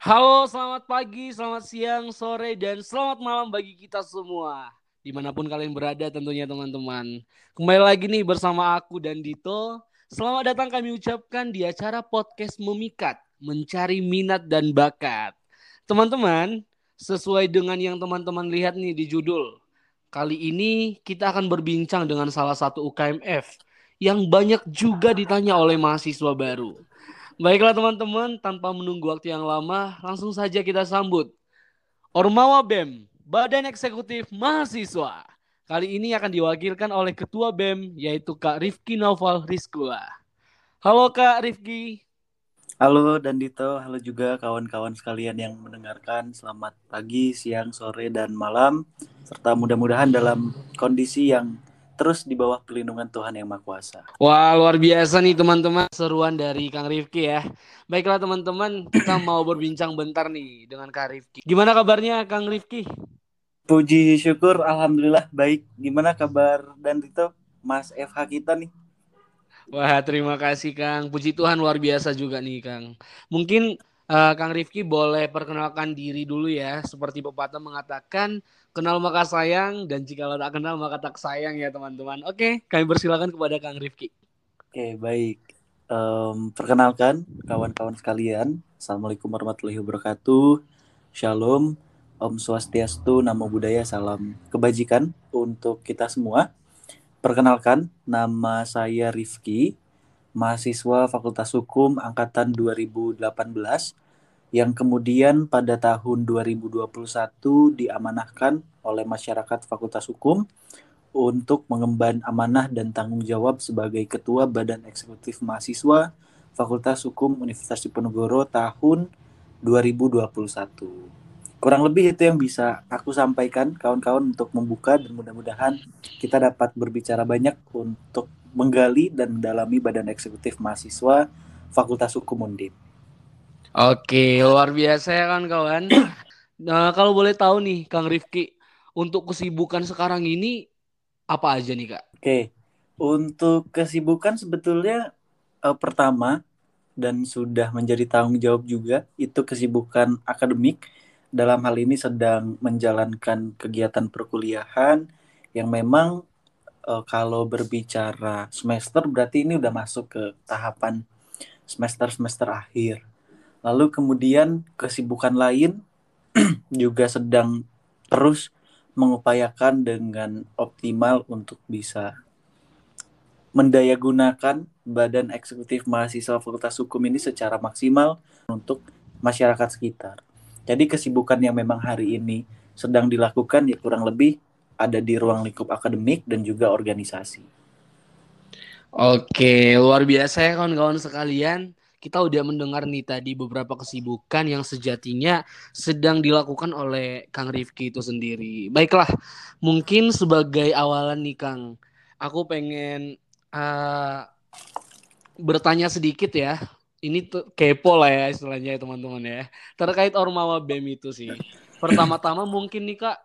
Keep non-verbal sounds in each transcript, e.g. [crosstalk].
Halo, selamat pagi, selamat siang, sore, dan selamat malam bagi kita semua. Di mana pun kalian berada tentunya teman-teman. Kembali lagi nih bersama aku dan Dito. Selamat datang kami ucapkan di acara podcast Memikat, Mencari Minat dan Bakat. Teman-teman, sesuai dengan yang teman-teman lihat nih di judul. Kali ini kita akan berbincang dengan salah satu UKMF yang banyak juga ditanya oleh mahasiswa baru. Baiklah teman-teman, tanpa menunggu waktu yang lama, langsung saja kita sambut Ormawa BEM, Badan Eksekutif Mahasiswa. Kali ini akan diwakilkan oleh Ketua BEM, yaitu Kak Rifki Noval Rizkula. Halo Kak Rifki. Halo dan Dito, halo juga kawan-kawan sekalian yang mendengarkan. Selamat pagi, siang, sore, dan malam. Serta mudah-mudahan dalam kondisi yang terus di bawah pelindungan Tuhan Yang Maha Kuasa. Wah, luar biasa nih teman-teman seruan dari Kang Rifki ya. Baiklah teman-teman, kita [clears throat] mau berbincang bentar nih dengan Kang Rifki. Gimana kabarnya Kang Rifki? Puji syukur, Alhamdulillah baik. Gimana kabar dan Dito, Mas FH kita nih? Wah, terima kasih Kang. Puji Tuhan luar biasa juga nih Kang. Mungkin uh, Kang Rifki boleh perkenalkan diri dulu ya. Seperti pepatah mengatakan, kenal maka sayang dan jika lo tak kenal maka tak sayang ya teman-teman. Oke, kami persilakan kepada Kang Rifki. Oke, baik. Um, perkenalkan kawan-kawan sekalian. Assalamualaikum warahmatullahi wabarakatuh. Shalom. Om Swastiastu, Namo Buddhaya, Salam Kebajikan untuk kita semua. Perkenalkan, nama saya Rifki, mahasiswa Fakultas Hukum Angkatan 2018 yang kemudian pada tahun 2021 diamanahkan oleh masyarakat Fakultas Hukum untuk mengemban amanah dan tanggung jawab sebagai Ketua Badan Eksekutif Mahasiswa Fakultas Hukum Universitas Diponegoro tahun 2021. Kurang lebih itu yang bisa aku sampaikan kawan-kawan untuk membuka dan mudah-mudahan kita dapat berbicara banyak untuk menggali dan mendalami Badan Eksekutif Mahasiswa Fakultas Hukum Undip. Oke, luar biasa ya kan kawan. [clears throat] Nah, kalau boleh tahu nih Kang Rifki, untuk kesibukan sekarang ini apa aja nih Kak? Oke, untuk kesibukan sebetulnya uh, pertama dan sudah menjadi tanggung jawab juga itu kesibukan akademik dalam hal ini sedang menjalankan kegiatan perkuliahan yang memang uh, kalau berbicara semester berarti ini udah masuk ke tahapan semester-semester akhir Lalu kemudian kesibukan lain [clears throat] juga sedang terus mengupayakan dengan optimal untuk bisa mendayagunakan badan eksekutif mahasiswa Fakultas Hukum ini secara maksimal untuk masyarakat sekitar. Jadi kesibukan yang memang hari ini sedang dilakukan ya kurang lebih ada di ruang lingkup akademik dan juga organisasi. Oke, luar biasa ya kawan-kawan sekalian kita udah mendengar nih tadi beberapa kesibukan yang sejatinya sedang dilakukan oleh Kang Rifki itu sendiri. Baiklah, mungkin sebagai awalan nih Kang, aku pengen uh, bertanya sedikit ya. Ini tuh kepo lah ya istilahnya ya teman-teman ya. Terkait Ormawa BEM itu sih. Pertama-tama mungkin nih Kak,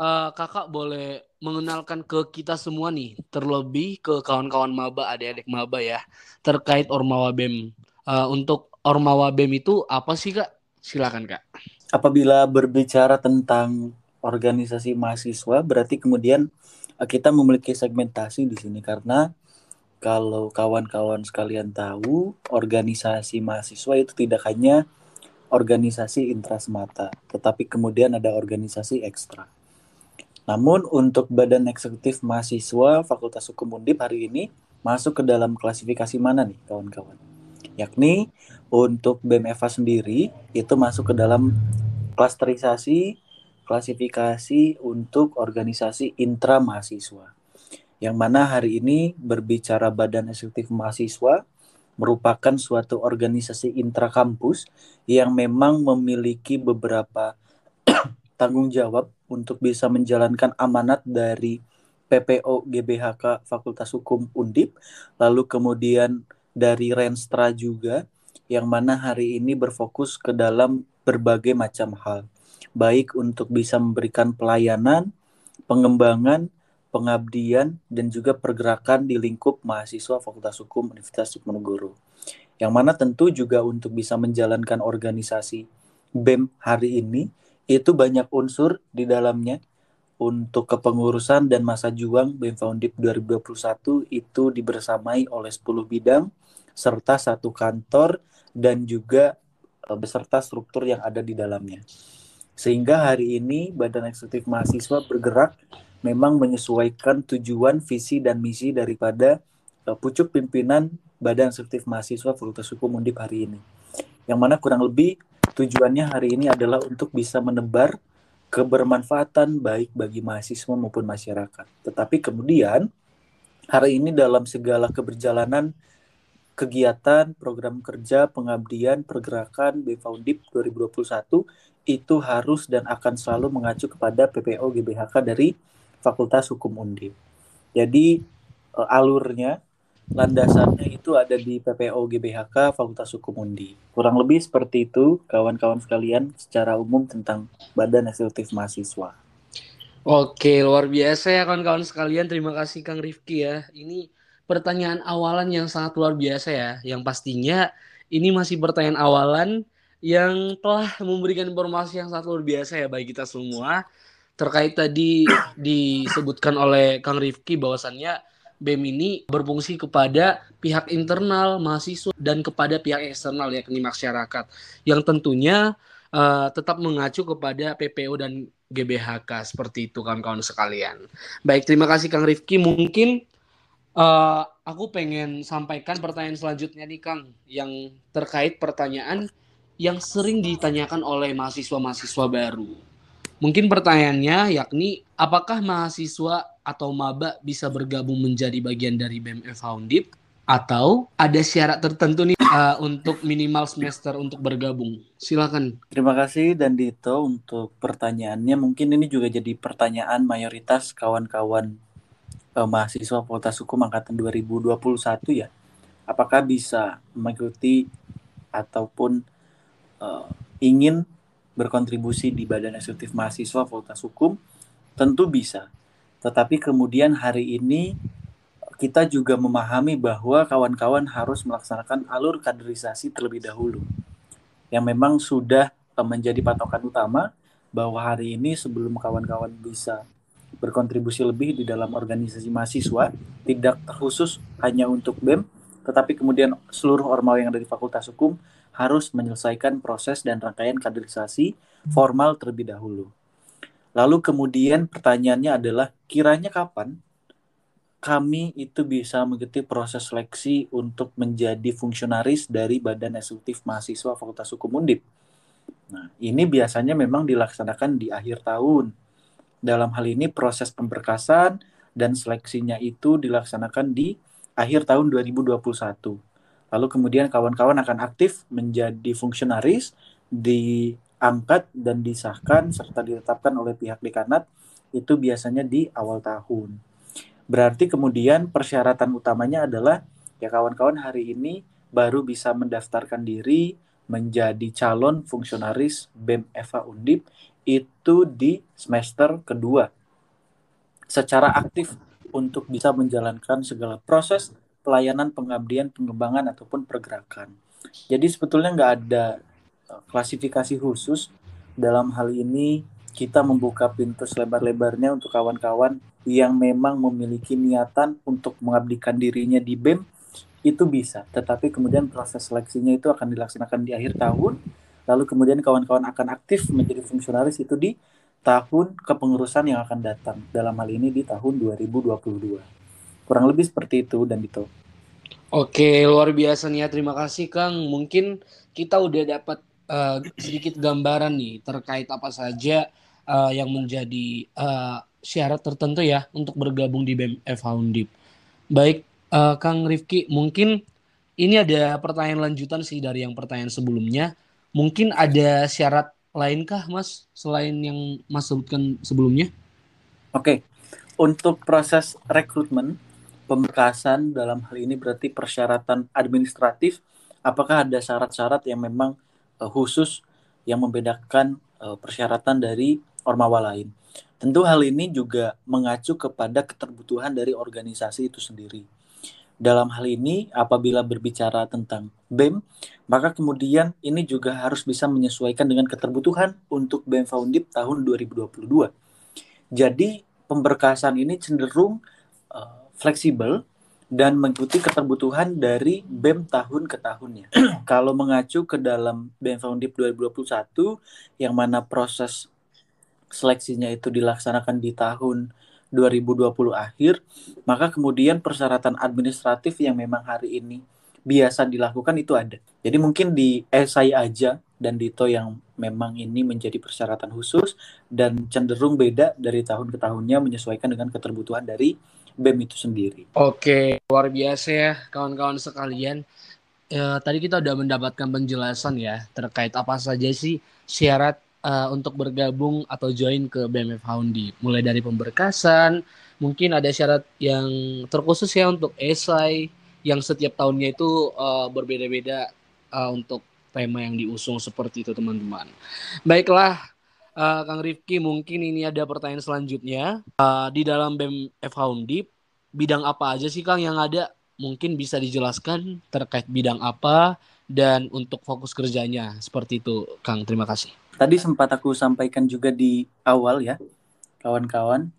uh, Kakak boleh mengenalkan ke kita semua nih, terlebih ke kawan-kawan maba, adik-adik maba ya, terkait Ormawa BEM uh, untuk Ormawa BEM itu apa sih Kak? Silakan Kak. Apabila berbicara tentang organisasi mahasiswa berarti kemudian uh, kita memiliki segmentasi di sini karena kalau kawan-kawan sekalian tahu organisasi mahasiswa itu tidak hanya organisasi intra semata, tetapi kemudian ada organisasi ekstra. Namun untuk Badan Eksekutif Mahasiswa Fakultas Hukum Undip hari ini masuk ke dalam klasifikasi mana nih kawan-kawan? yakni untuk BMFA sendiri itu masuk ke dalam klasterisasi klasifikasi untuk organisasi intra mahasiswa. Yang mana hari ini berbicara Badan Eksekutif Mahasiswa merupakan suatu organisasi intra kampus yang memang memiliki beberapa [clears throat] tanggung jawab untuk bisa menjalankan amanat dari PPO GBHK Fakultas Hukum Undip, lalu kemudian dari Renstra juga yang mana hari ini berfokus ke dalam berbagai macam hal baik untuk bisa memberikan pelayanan, pengembangan, pengabdian dan juga pergerakan di lingkup mahasiswa Fakultas Hukum Universitas Diponegoro. Yang mana tentu juga untuk bisa menjalankan organisasi BEM hari ini itu banyak unsur di dalamnya untuk kepengurusan dan masa juang BEM Foundip 2021 itu dibersamai oleh 10 bidang serta satu kantor dan juga eh, beserta struktur yang ada di dalamnya. Sehingga hari ini Badan Eksekutif Mahasiswa bergerak memang menyesuaikan tujuan, visi, dan misi daripada uh, pucuk pimpinan Badan Eksekutif Mahasiswa Fakultas Hukum Undip hari ini. Yang mana kurang lebih tujuannya hari ini adalah untuk bisa menebar kebermanfaatan baik bagi mahasiswa maupun masyarakat. Tetapi kemudian hari ini dalam segala keberjalanan kegiatan, program kerja, pengabdian, pergerakan BFaundip 2021 itu harus dan akan selalu mengacu kepada PPO GBHK dari Fakultas Hukum Undip. Jadi uh, alurnya landasannya itu ada di PPO GBHK Fakultas Hukum Undi. Kurang lebih seperti itu kawan-kawan sekalian secara umum tentang Badan Eksekutif Mahasiswa. Oke, luar biasa ya kawan-kawan sekalian. Terima kasih Kang Rifki ya. Ini pertanyaan awalan yang sangat luar biasa ya. Yang pastinya ini masih pertanyaan awalan yang telah memberikan informasi yang sangat luar biasa ya bagi kita semua. Terkait tadi [coughs] disebutkan oleh Kang Rifki bahwasannya BEM ini berfungsi kepada pihak internal mahasiswa dan kepada pihak eksternal yakni masyarakat yang tentunya uh, tetap mengacu kepada PPO dan GBHK seperti itu kawan-kawan sekalian. Baik, terima kasih Kang Rifki. Mungkin uh, aku pengen sampaikan pertanyaan selanjutnya nih Kang yang terkait pertanyaan yang sering ditanyakan oleh mahasiswa-mahasiswa baru. Mungkin pertanyaannya yakni apakah mahasiswa atau maba bisa bergabung menjadi bagian dari BMF Foundip atau ada syarat tertentu nih uh, untuk minimal semester untuk bergabung? Silakan. Terima kasih dan Dito untuk pertanyaannya. Mungkin ini juga jadi pertanyaan mayoritas kawan-kawan uh, mahasiswa Fakultas Hukum angkatan 2021 ya. Apakah bisa mengikuti ataupun uh, ingin berkontribusi di Badan Eksekutif Mahasiswa Fakultas Hukum? Tentu bisa. Tetapi kemudian hari ini kita juga memahami bahwa kawan-kawan harus melaksanakan alur kaderisasi terlebih dahulu. Yang memang sudah eh, menjadi patokan utama bahwa hari ini sebelum kawan-kawan bisa berkontribusi lebih di dalam organisasi mahasiswa, tidak khusus hanya untuk BEM, tetapi kemudian seluruh ormawa yang ada di Fakultas Hukum harus menyelesaikan proses dan rangkaian kaderisasi formal terlebih dahulu. Lalu kemudian pertanyaannya adalah kiranya kapan kami itu bisa mengikuti proses seleksi untuk menjadi fungsionaris dari Badan Eksekutif Mahasiswa Fakultas Hukum Undip. Nah, ini biasanya memang dilaksanakan di akhir tahun. Dalam hal ini proses pemberkasan dan seleksinya itu dilaksanakan di akhir tahun 2021. Lalu kemudian kawan-kawan akan aktif menjadi fungsionaris, diangkat dan disahkan serta ditetapkan oleh pihak dekanat itu biasanya di awal tahun. Berarti kemudian persyaratan utamanya adalah ya kawan-kawan hari ini baru bisa mendaftarkan diri menjadi calon fungsionaris BEM Eva Undip itu di semester kedua secara aktif untuk bisa menjalankan segala proses pelayanan pengabdian pengembangan ataupun pergerakan. Jadi sebetulnya nggak ada klasifikasi khusus dalam hal ini kita membuka pintu selebar-lebarnya untuk kawan-kawan yang memang memiliki niatan untuk mengabdikan dirinya di BEM itu bisa, tetapi kemudian proses seleksinya itu akan dilaksanakan di akhir tahun, lalu kemudian kawan-kawan akan aktif menjadi fungsionaris itu di tahun kepengurusan yang akan datang, dalam hal ini di tahun 2022. Kurang lebih seperti itu dan itu. Oke, luar biasa nih ya. Terima kasih Kang. Mungkin kita udah dapat uh, sedikit gambaran nih terkait apa saja uh, yang menjadi uh, syarat tertentu ya untuk bergabung di BMF Undip. Baik, uh, Kang Rifki, mungkin ini ada pertanyaan lanjutan sih dari yang pertanyaan sebelumnya. Mungkin ada syarat lainkah, Mas, selain yang Mas sebutkan sebelumnya? Oke, untuk proses rekrutmen pemberkasan dalam hal ini berarti persyaratan administratif apakah ada syarat-syarat yang memang uh, khusus yang membedakan uh, persyaratan dari ormawa lain. Tentu hal ini juga mengacu kepada keterbutuhan dari organisasi itu sendiri. Dalam hal ini, apabila berbicara tentang BEM, maka kemudian ini juga harus bisa menyesuaikan dengan keterbutuhan untuk BEM Foundip tahun 2022. Jadi, pemberkasan ini cenderung uh, fleksibel dan mengikuti keterbutuhan dari BEM tahun ke tahunnya. [clears throat] Kalau mengacu ke dalam BEM Foundip 2021 yang mana proses seleksinya itu dilaksanakan di tahun 2020 akhir, maka kemudian persyaratan administratif yang memang hari ini biasa dilakukan itu ada. Jadi mungkin di esai aja dan Dito yang memang ini menjadi persyaratan khusus dan cenderung beda dari tahun ke tahunnya menyesuaikan dengan keterbutuhan dari BEM itu sendiri. Oke, luar biasa ya kawan-kawan sekalian. Ya, tadi kita udah mendapatkan penjelasan ya terkait apa saja sih syarat uh, untuk bergabung atau join ke BMF Houndi. Mulai dari pemberkasan, mungkin ada syarat yang terkhusus ya untuk esai yang setiap tahunnya itu uh, berbeda-beda untuk tema yang diusung seperti itu teman-teman. Baiklah, uh, Kang Rifki mungkin ini ada pertanyaan selanjutnya uh, di dalam BEM Undip bidang apa aja sih Kang yang ada mungkin bisa dijelaskan terkait bidang apa dan untuk fokus kerjanya seperti itu Kang terima kasih tadi sempat aku sampaikan juga di awal ya kawan-kawan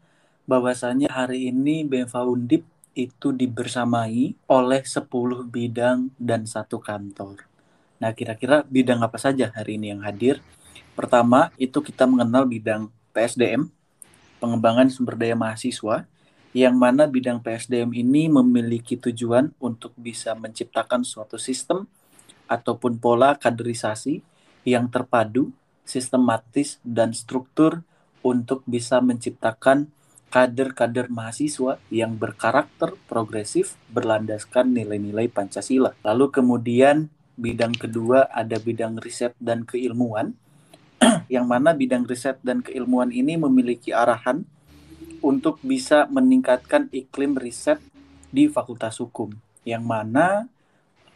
bahwasanya hari ini BEM Undip itu dibersamai oleh 10 bidang dan satu kantor. Nah, kira-kira bidang apa saja hari ini yang hadir? Pertama, itu kita mengenal bidang PSDM, pengembangan sumber daya mahasiswa, yang mana bidang PSDM ini memiliki tujuan untuk bisa menciptakan suatu sistem ataupun pola kaderisasi yang terpadu, sistematis, dan struktur untuk bisa menciptakan kader-kader mahasiswa yang berkarakter progresif berlandaskan nilai-nilai Pancasila. Lalu kemudian bidang kedua ada bidang riset dan keilmuan yang mana bidang riset dan keilmuan ini memiliki arahan untuk bisa meningkatkan iklim riset di Fakultas Hukum, yang mana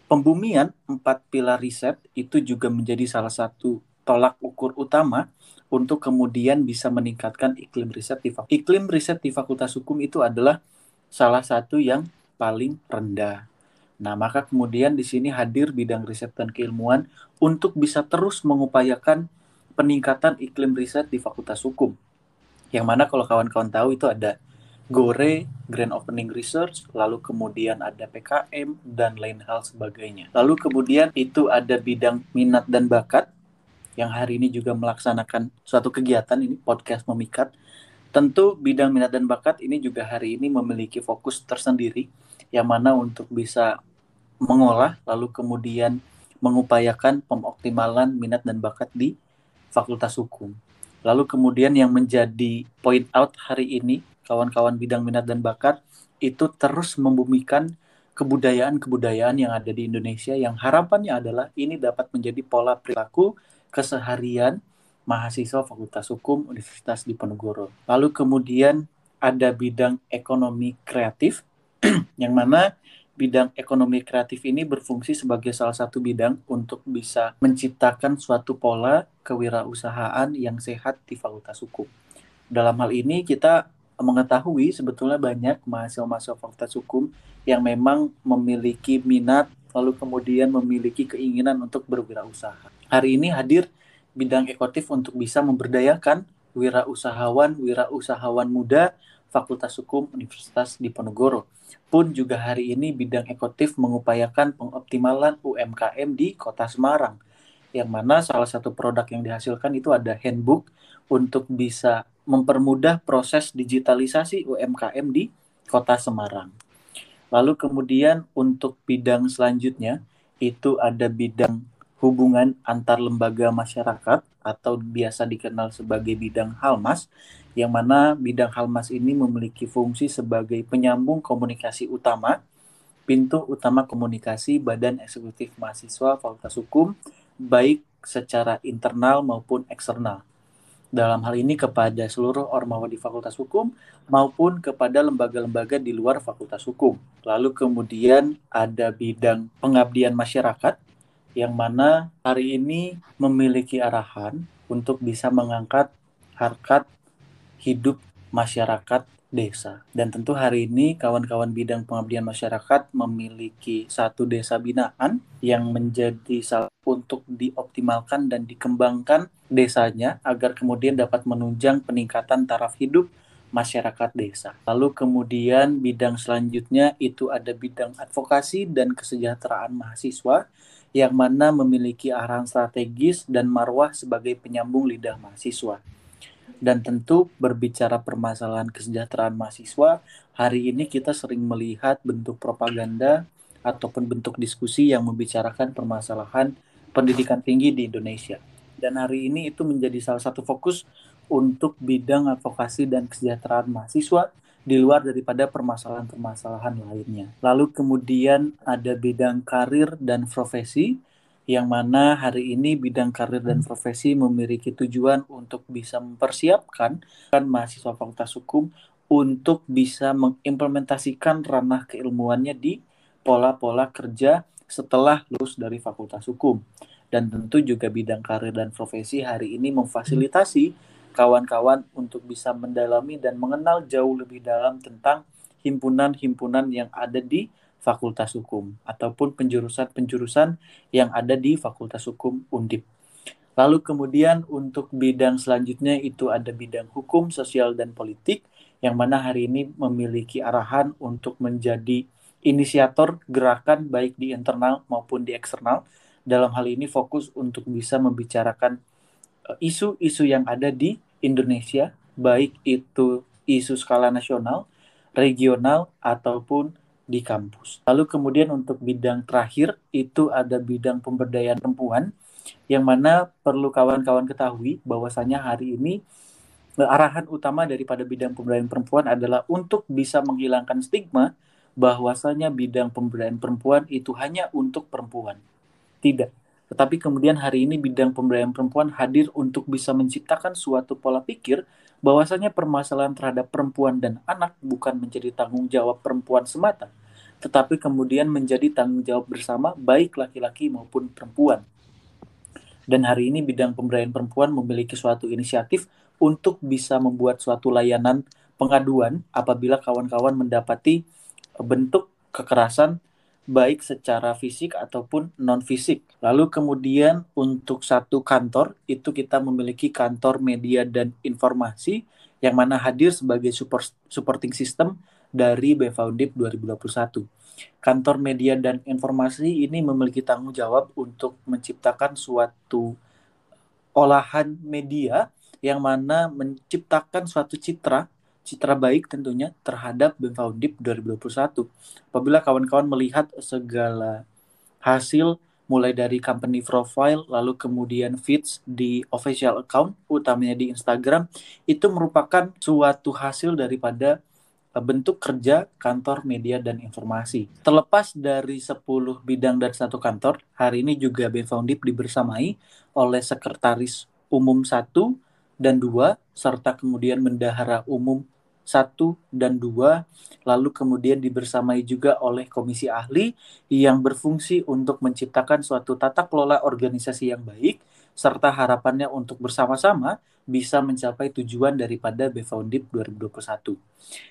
pembumian empat pilar riset itu juga menjadi salah satu tolak ukur utama untuk kemudian bisa meningkatkan iklim riset di Fakultas. Iklim riset di Fakultas Hukum itu adalah salah satu yang paling rendah. Nah, maka kemudian di sini hadir bidang riset dan keilmuan untuk bisa terus mengupayakan peningkatan iklim riset di Fakultas Hukum. Yang mana kalau kawan-kawan tahu itu ada GORE, Grand Opening Research, lalu kemudian ada PKM, dan lain hal sebagainya. Lalu kemudian itu ada bidang minat dan bakat, yang hari ini juga melaksanakan suatu kegiatan ini, podcast memikat. Tentu bidang minat dan bakat ini juga hari ini memiliki fokus tersendiri, yang mana untuk bisa mengolah, lalu kemudian mengupayakan pengoptimalan minat dan bakat di Fakultas Hukum. Lalu kemudian yang menjadi point out hari ini, kawan-kawan bidang minat dan bakat, itu terus membumikan kebudayaan-kebudayaan yang ada di Indonesia yang harapannya adalah ini dapat menjadi pola perilaku keseharian mahasiswa Fakultas Hukum Universitas Diponegoro. Lalu kemudian ada bidang ekonomi kreatif [clears throat] yang mana bidang ekonomi kreatif ini berfungsi sebagai salah satu bidang untuk bisa menciptakan suatu pola kewirausahaan yang sehat di Fakultas Hukum. Dalam hal ini kita mengetahui sebetulnya banyak mahasiswa-mahasiswa Fakultas Hukum yang memang memiliki minat lalu kemudian memiliki keinginan untuk berwirausaha. Hari ini hadir bidang ekotif untuk bisa memberdayakan wirausahawan, wirausahawan muda Fakultas Hukum Universitas Diponegoro. Pun juga hari ini bidang ekotif mengupayakan pengoptimalan UMKM di Kota Semarang. Yang mana salah satu produk yang dihasilkan itu ada handbook untuk bisa mempermudah proses digitalisasi UMKM di Kota Semarang. Lalu kemudian untuk bidang selanjutnya itu ada bidang hubungan antar lembaga masyarakat atau biasa dikenal sebagai bidang Halmas yang mana bidang Halmas ini memiliki fungsi sebagai penyambung komunikasi utama, pintu utama komunikasi Badan Eksekutif Mahasiswa Fakultas Hukum, baik secara internal maupun eksternal. Dalam hal ini kepada seluruh ormawa di Fakultas Hukum maupun kepada lembaga-lembaga di luar Fakultas Hukum. Lalu kemudian ada bidang pengabdian masyarakat yang mana hari ini memiliki arahan untuk bisa mengangkat harkat hidup masyarakat desa. Dan tentu hari ini kawan-kawan bidang pengabdian masyarakat memiliki satu desa binaan yang menjadi salah untuk dioptimalkan dan dikembangkan desanya agar kemudian dapat menunjang peningkatan taraf hidup masyarakat desa. Lalu kemudian bidang selanjutnya itu ada bidang advokasi dan kesejahteraan mahasiswa yang mana memiliki arahan strategis dan marwah sebagai penyambung lidah mahasiswa. Dan tentu berbicara permasalahan kesejahteraan mahasiswa, hari ini kita sering melihat bentuk propaganda ataupun bentuk diskusi yang membicarakan permasalahan pendidikan tinggi di Indonesia. Dan hari ini itu menjadi salah satu fokus untuk bidang advokasi dan kesejahteraan mahasiswa di luar daripada permasalahan-permasalahan lainnya. Lalu kemudian ada bidang karir dan profesi yang mana hari ini bidang karir dan profesi memiliki tujuan untuk bisa mempersiapkan kan mahasiswa Fakultas Hukum untuk bisa mengimplementasikan ranah keilmuannya di pola-pola kerja setelah lulus dari Fakultas Hukum. Dan tentu juga bidang karir dan profesi hari ini memfasilitasi kawan-kawan untuk bisa mendalami dan mengenal jauh lebih dalam tentang himpunan-himpunan yang ada di Fakultas Hukum ataupun penjurusan-penjurusan yang ada di Fakultas Hukum Undip. Lalu kemudian untuk bidang selanjutnya itu ada bidang hukum, sosial, dan politik yang mana hari ini memiliki arahan untuk menjadi inisiator gerakan baik di internal maupun di eksternal. Dalam hal ini fokus untuk bisa membicarakan isu-isu yang ada di Indonesia, baik itu isu skala nasional, regional, ataupun di kampus. Lalu kemudian untuk bidang terakhir itu ada bidang pemberdayaan perempuan yang mana perlu kawan-kawan ketahui bahwasanya hari ini eh, arahan utama daripada bidang pemberdayaan perempuan adalah untuk bisa menghilangkan stigma bahwasanya bidang pemberdayaan perempuan itu hanya untuk perempuan. Tidak tetapi kemudian hari ini bidang pemberdayaan perempuan hadir untuk bisa menciptakan suatu pola pikir bahwasanya permasalahan terhadap perempuan dan anak bukan menjadi tanggung jawab perempuan semata, tetapi kemudian menjadi tanggung jawab bersama baik laki-laki maupun perempuan. Dan hari ini bidang pemberdayaan perempuan memiliki suatu inisiatif untuk bisa membuat suatu layanan pengaduan apabila kawan-kawan mendapati bentuk kekerasan baik secara fisik ataupun non fisik. Lalu kemudian untuk satu kantor itu kita memiliki kantor media dan informasi yang mana hadir sebagai support, supporting system dari BVUNDIP 2021. Kantor media dan informasi ini memiliki tanggung jawab untuk menciptakan suatu olahan media yang mana menciptakan suatu citra citra baik tentunya terhadap BEM Foundip 2021. Apabila kawan-kawan melihat segala hasil mulai dari company profile lalu kemudian feeds di official account utamanya di Instagram itu merupakan suatu hasil daripada eh, bentuk kerja kantor media dan informasi. Terlepas dari 10 bidang dan satu kantor, hari ini juga BEM Foundip dibersamai oleh sekretaris umum 1 dan 2 serta kemudian bendahara umum satu dan dua, lalu kemudian dibersamai juga oleh komisi ahli yang berfungsi untuk menciptakan suatu tata kelola organisasi yang baik, serta harapannya untuk bersama-sama bisa mencapai tujuan daripada BFONDIP 2021.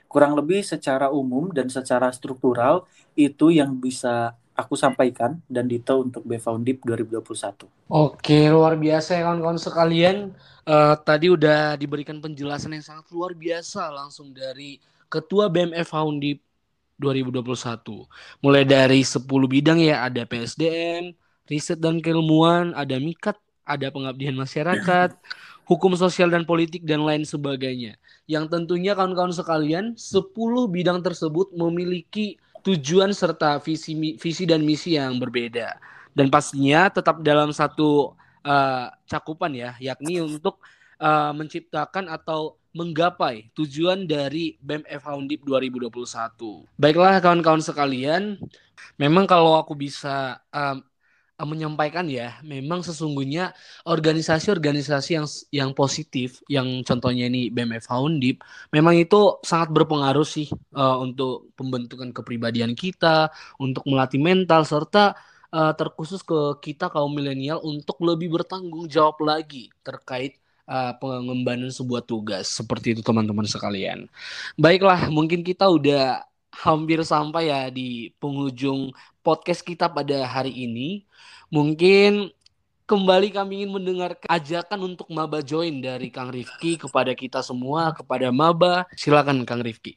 Kurang lebih secara umum dan secara struktural itu yang bisa aku sampaikan dan Dito untuk BFONDIP 2021. Oke, luar biasa ya kawan-kawan sekalian uh, tadi udah diberikan penjelasan yang sangat luar biasa langsung dari Ketua BMF Foundip 2021. Mulai dari 10 bidang ya, ada PSDM, riset dan keilmuan, ada MIKAT, ada pengabdian masyarakat, [laughs] hukum sosial dan politik dan lain sebagainya. Yang tentunya kawan-kawan sekalian, 10 bidang tersebut memiliki tujuan serta visi visi dan misi yang berbeda. Dan pastinya tetap dalam satu uh, cakupan ya, yakni untuk uh, menciptakan atau menggapai tujuan dari BMF Foundip 2021. Baiklah kawan-kawan sekalian, memang kalau aku bisa uh, menyampaikan ya, memang sesungguhnya organisasi-organisasi yang yang positif, yang contohnya ini BMF Foundip, memang itu sangat berpengaruh sih uh, untuk pembentukan kepribadian kita, untuk melatih mental serta uh, terkhusus ke kita kaum milenial untuk lebih bertanggung jawab lagi terkait uh, pengembangan sebuah tugas seperti itu teman-teman sekalian. Baiklah, mungkin kita udah hampir sampai ya di penghujung podcast kita pada hari ini. Mungkin kembali kami ingin mendengar ajakan untuk Maba join dari Kang Rifki kepada kita semua, kepada Maba. Silakan Kang Rifki.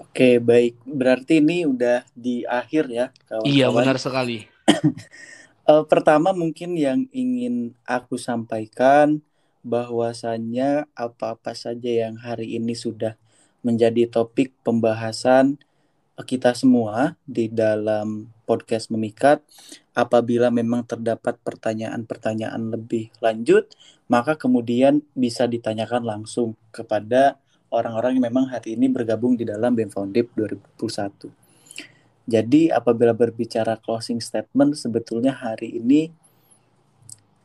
Oke, baik. Berarti ini udah di akhir ya, kawan-kawan. Iya, benar sekali. uh, [clears throat] pertama mungkin yang ingin aku sampaikan bahwasannya apa-apa saja yang hari ini sudah menjadi topik pembahasan kita semua di dalam podcast Memikat. Apabila memang terdapat pertanyaan-pertanyaan lebih lanjut, maka kemudian bisa ditanyakan langsung kepada orang-orang yang memang hari ini bergabung di dalam BEM Foundip 2021. Jadi apabila berbicara closing statement, sebetulnya hari ini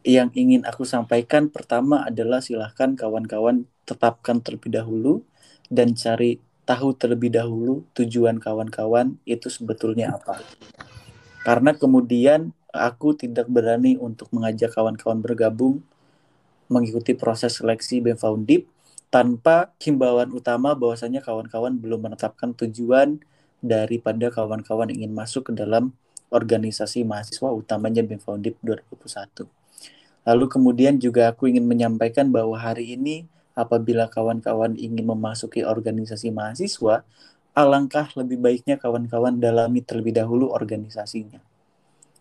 yang ingin aku sampaikan pertama adalah silahkan kawan-kawan tetapkan terlebih dahulu dan cari tahu terlebih dahulu tujuan kawan-kawan itu sebetulnya apa. Karena kemudian aku tidak berani untuk mengajak kawan-kawan bergabung mengikuti proses seleksi BEM Foundip tanpa himbauan utama bahwasanya kawan-kawan belum menetapkan tujuan daripada kawan-kawan ingin masuk ke dalam organisasi mahasiswa utamanya BEM Foundip 2021. Lalu kemudian juga aku ingin menyampaikan bahwa hari ini apabila kawan-kawan ingin memasuki organisasi mahasiswa, alangkah lebih baiknya kawan-kawan dalami terlebih dahulu organisasinya.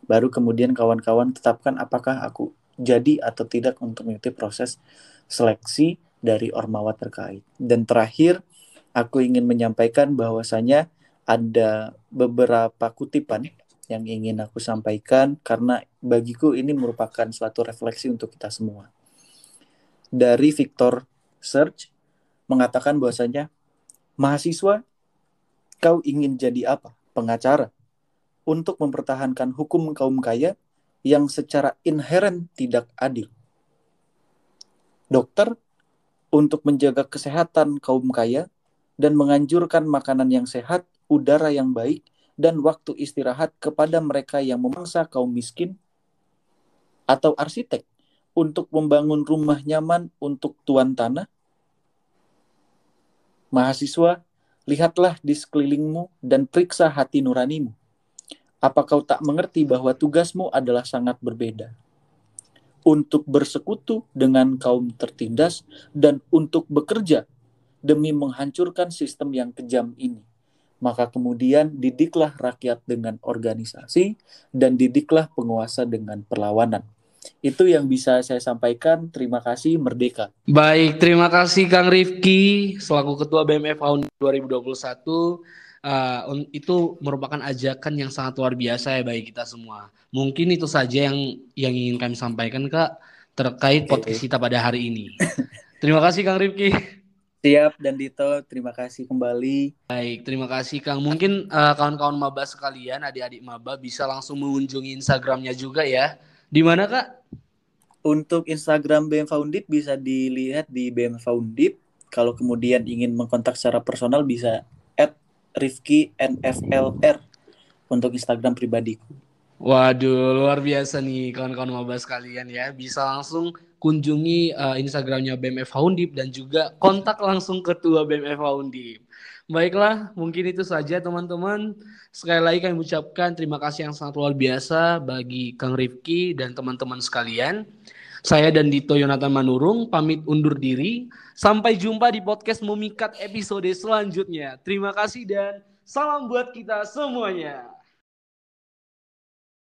Baru kemudian kawan-kawan tetapkan apakah aku jadi atau tidak untuk mengikuti proses seleksi dari ormawa terkait. Dan terakhir, aku ingin menyampaikan bahwasanya ada beberapa kutipan yang ingin aku sampaikan karena bagiku ini merupakan suatu refleksi untuk kita semua. Dari Victor Search mengatakan bahwasanya mahasiswa kau ingin jadi apa? Pengacara untuk mempertahankan hukum kaum kaya yang secara inheren tidak adil. Dokter untuk menjaga kesehatan kaum kaya dan menganjurkan makanan yang sehat, udara yang baik, dan waktu istirahat kepada mereka yang memangsa kaum miskin, atau arsitek untuk membangun rumah nyaman untuk tuan tanah, Mahasiswa, lihatlah di sekelilingmu dan periksa hati nuranimu. Apa kau tak mengerti bahwa tugasmu adalah sangat berbeda? Untuk bersekutu dengan kaum tertindas dan untuk bekerja demi menghancurkan sistem yang kejam ini. Maka kemudian didiklah rakyat dengan organisasi dan didiklah penguasa dengan perlawanan. Itu yang bisa saya sampaikan. Terima kasih Merdeka. Baik, terima kasih Kang Rifki selaku Ketua BMF tahun 2021. Uh, itu merupakan ajakan yang sangat luar biasa ya bagi kita semua. Mungkin itu saja yang yang ingin kami sampaikan Kak terkait podcast kita pada hari ini. [laughs] terima kasih Kang Rifki. Siap dan Dito, terima kasih kembali. Baik, terima kasih Kang. Mungkin uh, kawan-kawan maba sekalian, adik-adik maba bisa langsung mengunjungi Instagramnya juga ya di mana kak? Untuk Instagram BM Foundip bisa dilihat di BM Foundip. Kalau kemudian ingin mengkontak secara personal bisa at Rifki NFLR untuk Instagram pribadiku. Waduh, luar biasa nih kawan-kawan maba sekalian ya. Bisa langsung kunjungi uh, Instagramnya BMF Foundip dan juga kontak langsung ketua BMF Foundip. Baiklah, mungkin itu saja teman-teman. Sekali lagi kami ucapkan terima kasih yang sangat luar biasa bagi Kang Rifki dan teman-teman sekalian. Saya dan Dito Yonatan Manurung pamit undur diri. Sampai jumpa di podcast Memikat episode selanjutnya. Terima kasih dan salam buat kita semuanya.